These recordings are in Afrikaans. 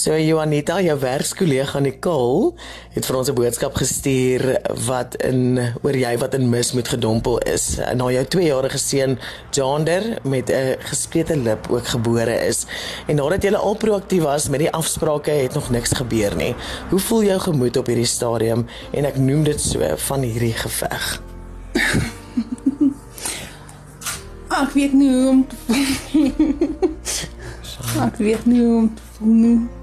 So Juanita, jou werkskollega Nicole het vir ons 'n boodskap gestuur wat in oor jy wat in mis moet gedompel is. Na jou 2-jarige seun Jander met 'n gesplete lip ook gebore is. En nadat jy al proaktief was met die afsprake het nog niks gebeur nie. Hoe voel jou gemoed op hierdie stadium en ek noem dit so van hierdie geveg? Ek weet nie hoe om te voel. Ek weet nie hoe om te voel nie.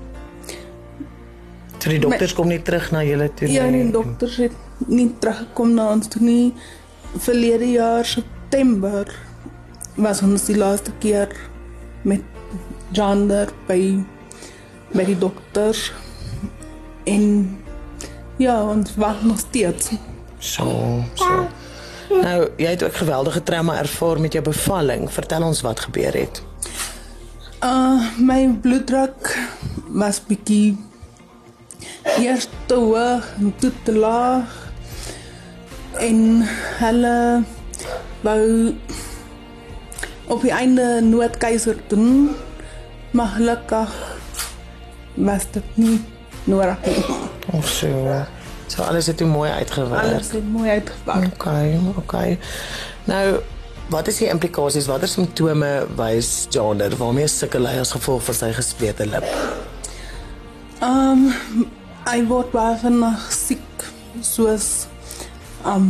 Toe die dokters kom nie terug na julle toe Ja, die dokters het nie teruggekom na ons toe nie. Verlede jaar September was ons die laaste keer met Jander by by die dokters en ja, ons wag nog steeds. So, so. Nou, jy het ook geweldige trauma ervaar met jou bevalling. Vertel ons wat gebeur het. Uh my bloeddruk was bietjie eers te hoog en toe te laag. En hulle wou op die einde noodkeiser doen. Maar gelukkig was dit nie nodig nie. Of so. So alles het toe mooi uitgewerk. Alles het mooi uitgepak. Okay, okay. Nou, wat is die implikasies? Watter simptome wys Jander waarmee sukkel hy as gevolg van sy gesplete lip? Um hy word baie vinnig siek soos um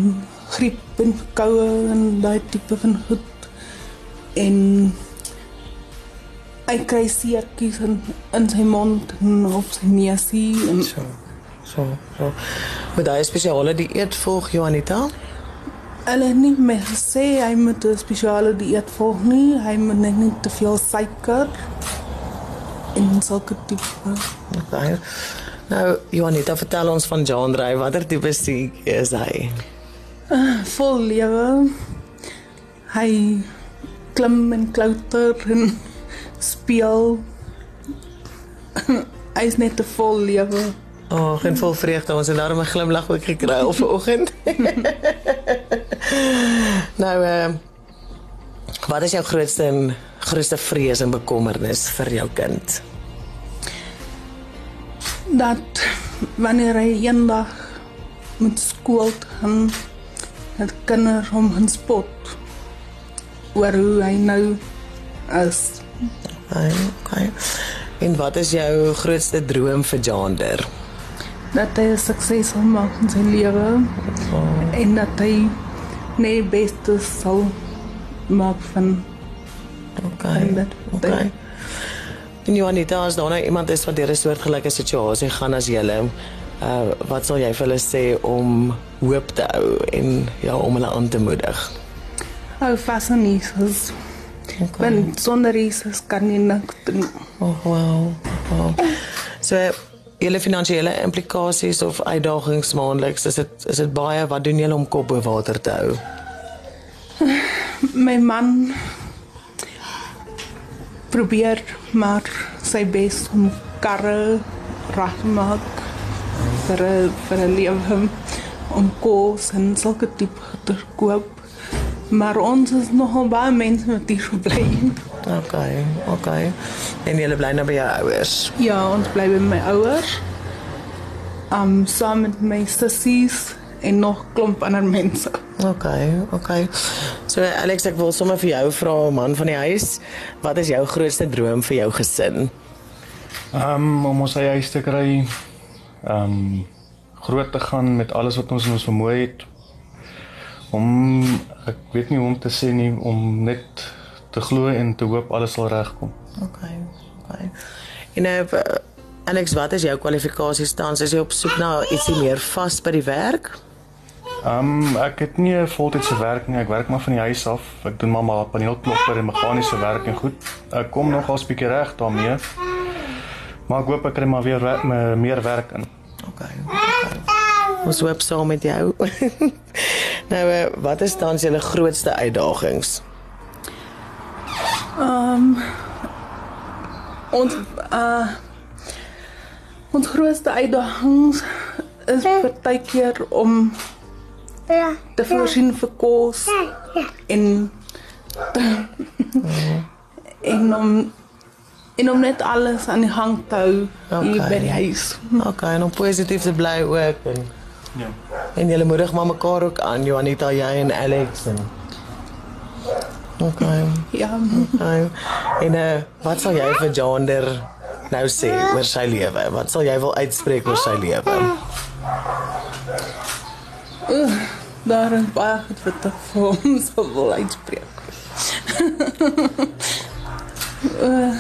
griep en koue en daai tipe van goed en hy kry seertjies in in sy mond en op sy neusie en So. So, so. Hy 'n spesiale dieet volg, Juanita? hulle het nie meer gesê hy moet 'n spesiale dieet volg nie hy moet net nie te veel suiker en sulke tipe Okay. Nou, Juanita, vertel ons van Jandrey. Watter tipe siek is hy? vol lewe. Hy klim en klouter en speel. Hy is net te vol lewe. O, oh, geen vol vreugde. Ons het daarom 'n glimlag ook gekry op vanoggend. nou, ehm uh, wat is jou grootste en grootste vrees en bekommernis vir jou kind? Dat wanneer hy eendag moet skool gaan, dat kinders hom gaan spot oor hoe hy nou is. Okay, okay. En wat is jou grootste droom vir Jander? Dat hy 'n sukses sal maak in sy lewe Oh, en dat hy net beste sal maak van okay. van dit. Okay. En Juanita, as daar nou iemand is wat deur 'n soortgelyke situasie gaan as julle, uh wat sal jy vir hulle sê om hoop te hou en ja, om hulle aan te moedig? Hou vas aan Jesus. Okay. Want sonder Jesus kan jy niks doen. Oh, wow. wow. So julle finansiële implikasies of uitdagings maandeliks, is dit is dit baie wat doen julle om kop bo water te hou? My man probeer maar sy bes om karre reg te maak vir 'n vir 'n lewe om kos en sulke tipe te koop. Maar ons is nogal baie mense wat hier bly. Okay, okay. En julle bly nou by jou ouers. Ja, ons bly by my ouers. Um saam met my sissies en nog klomp ander mense. Okay, okay. So Alex, ek wil sommer vir jou vra, man van die huis, wat is jou grootste droom vir jou gesin? Um om ons eie huis te kry. Um groot te gaan met alles wat ons in ons vermoë het. Om ek weet nie hoe om te sê nie om net te glo en te hoop alles sal regkom. Okay, okay. En nou uh, Alex, wat is jou kwalifikasies tans? Is jy op soek na ietsie meer vas by die werk? Um ek het nie 'n voltydse werk nie. Ek werk maar van die huis af. Ek doen maar maar paneelklopper en meganiese werk en goed. Ek kom nog al 'n bietjie reg daarmee. Maar ek hoop ek kry maar weer wer me- meer werk in. Okay. okay. Ons hoop saam met jou. nou, uh, wat is tans julle grootste uitdagings? Um ons uh ons grootste uitdagings is partykeer om te voorsien vir kos en en om en om net alles aan die gang te hou okay. hier by die huis. Okay, en om positief te bly ook en Ja. en julle moedig maar mekaar ook aan, Juanita, jy en Alex en Okay. Ja, Okay. En uh, wat sal jy vir Jander nou sê oor sy lewe? Wat sal jy wil uitspreek oor sy lewe? daar is baie goed wat ek vir hom sal wil uitspreek. uh,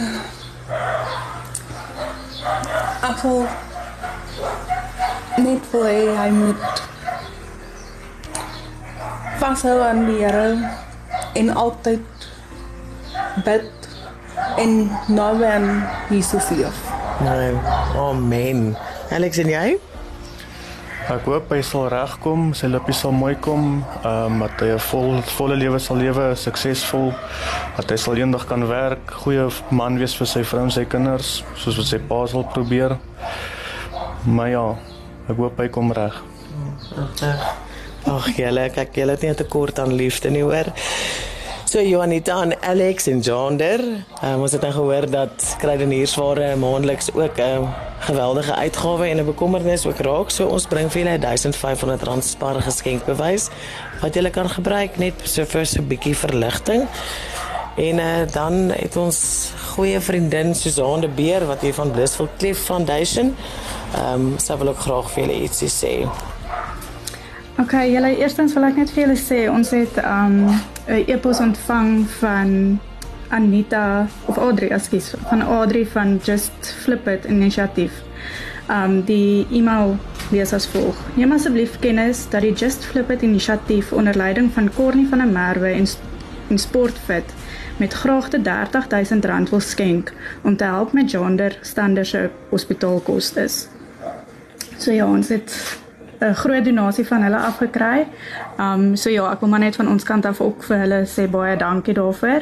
ek sal net wil hê hy moet vashou aan die Here en altyd bid en naby aan Jesus leef. Nee. Amen. Alex en jy? Ek hoop hy sal regkom, sy lippie sal mooi kom, ehm um, dat hy 'n vol volle lewe sal lewe, suksesvol, dat hy sal eendag kan werk, goeie man wees vir sy vrou en sy kinders, soos wat sy pa sal probeer. Maar ja, ek hoop hy kom reg. Ag julle, kyk julle het nie 'n tekort aan liefde nie, hoor. So Juanita en Alex en Jander, um, ons het nou gehoor dat kruideniersware maandeliks ook 'n um, geweldige uitgawe en 'n bekommernis ook raak. So ons bring vir julle 1500 rand spaar geskenkbewys wat julle kan gebruik net so vir so 'n bietjie verligting. En uh, dan het ons goeie vriendin Susan de Beer wat hier van Blissful Cliff Foundation. Ehm um, sy wil ook graag vir julle ietsie sê. OK, julle eerstens wil ek net julle sê ons het um 'n e-pos ontvang van Anita of Audrey, ekskuus, van Audrey van Just Flip It inisiatief. Um die e-mail lees as volg: Neem asseblief kennis dat die Just Flip It inisiatief onder leiding van Cornie van der Merwe en, en Sportfit met graagte R30000 wil skenk om te help met Jander Stander se hospitaalkoste. So ja, ons het 'n groot donasie van hulle afgekry. Um so ja, ek wil maar net van ons kant af ook vir hulle sê baie dankie daarvoor.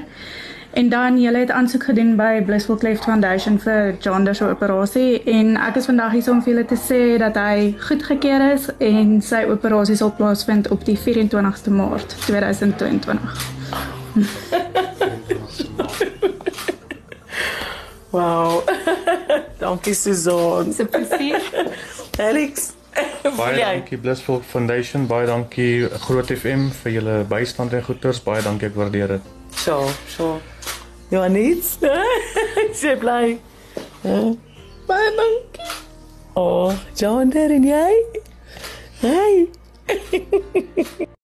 En dan julle het aansoek gedoen by Blissful Cleft Foundation vir Jander se operasie en ek is vandag hier om vir julle te sê dat hy goedgekeur is en sy operasie sal plaasvind op die 24ste Maart 2022. Wow. dankie Susan. Dis 'n plesier. Alex. Baie dankie Blissful Foundation, baie dankie Groot FM vir julle bystand en goeders, baie dankie, ek waardeer dit. So, so. Johannes, sê bly. Ja. Baie dankie. Oh, Jander en jy? Hey.